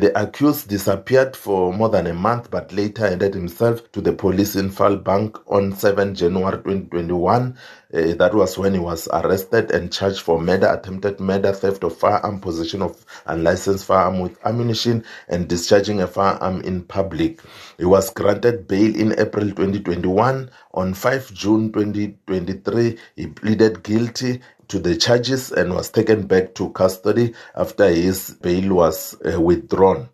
The accused disappeared for more than a month but later handed himself to the police in Vaalbank on 7 January 2021. Uh, that was when he was arrested and charged for murder, attempted murder, theft of firearm, possession of unlicensed firearm with ammunition, and discharging a firearm in public. He was granted bail in April 2021. On 5 June 2023, he pleaded guilty to the charges and was taken back to custody after his bail was uh, withdrawn.